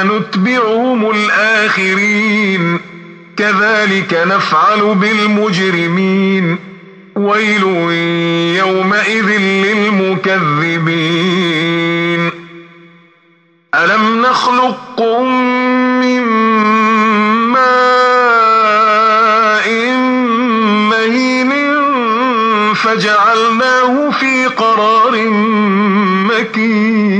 ثم نتبعهم الآخرين. كذلك نفعل بالمجرمين. ويل يومئذ للمكذبين. ألم نخلقكم من ماء مهين فجعلناه في قرار مكين.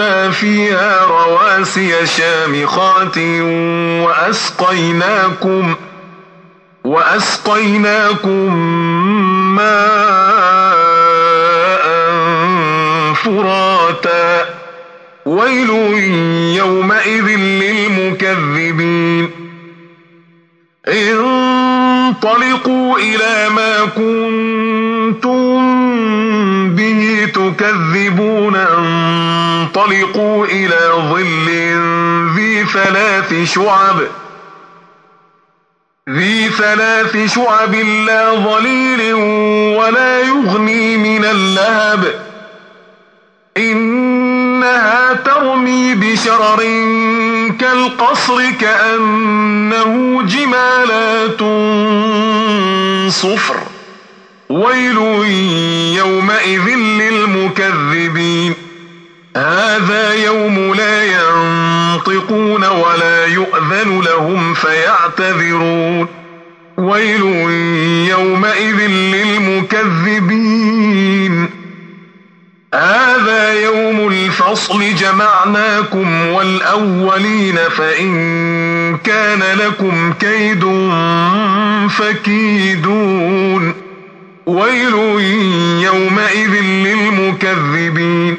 وجعلنا فيها رواسي شامخات وأسقيناكم وأسقيناكم ماء فراتا. ويل يومئذ للمكذبين. انطلقوا إلى ما كنتم به تكذبون. إلى ظل ذي ثلاث شعب. ذي ثلاث شعب لا ظليل ولا يغني من اللهب. إنها ترمي بشرر كالقصر كأنه جمالات صفر. ويل يومئذ للمكذبين. هذا يوم لا ينطقون ولا يؤذن لهم فيعتذرون. ويل يومئذ للمكذبين. هذا يوم الفصل جمعناكم والأولين فإن كان لكم كيد فكيدون. ويل يومئذ للمكذبين.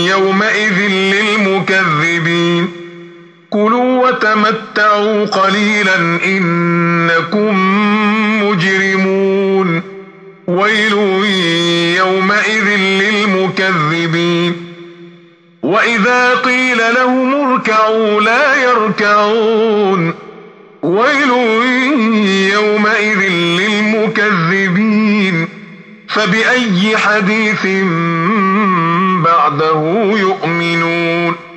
كلوا وتمتعوا قليلا إنكم مجرمون ويل يومئذ للمكذبين وإذا قيل لهم اركعوا لا يركعون ويل يومئذ للمكذبين فبأي حديث بعده يؤمنون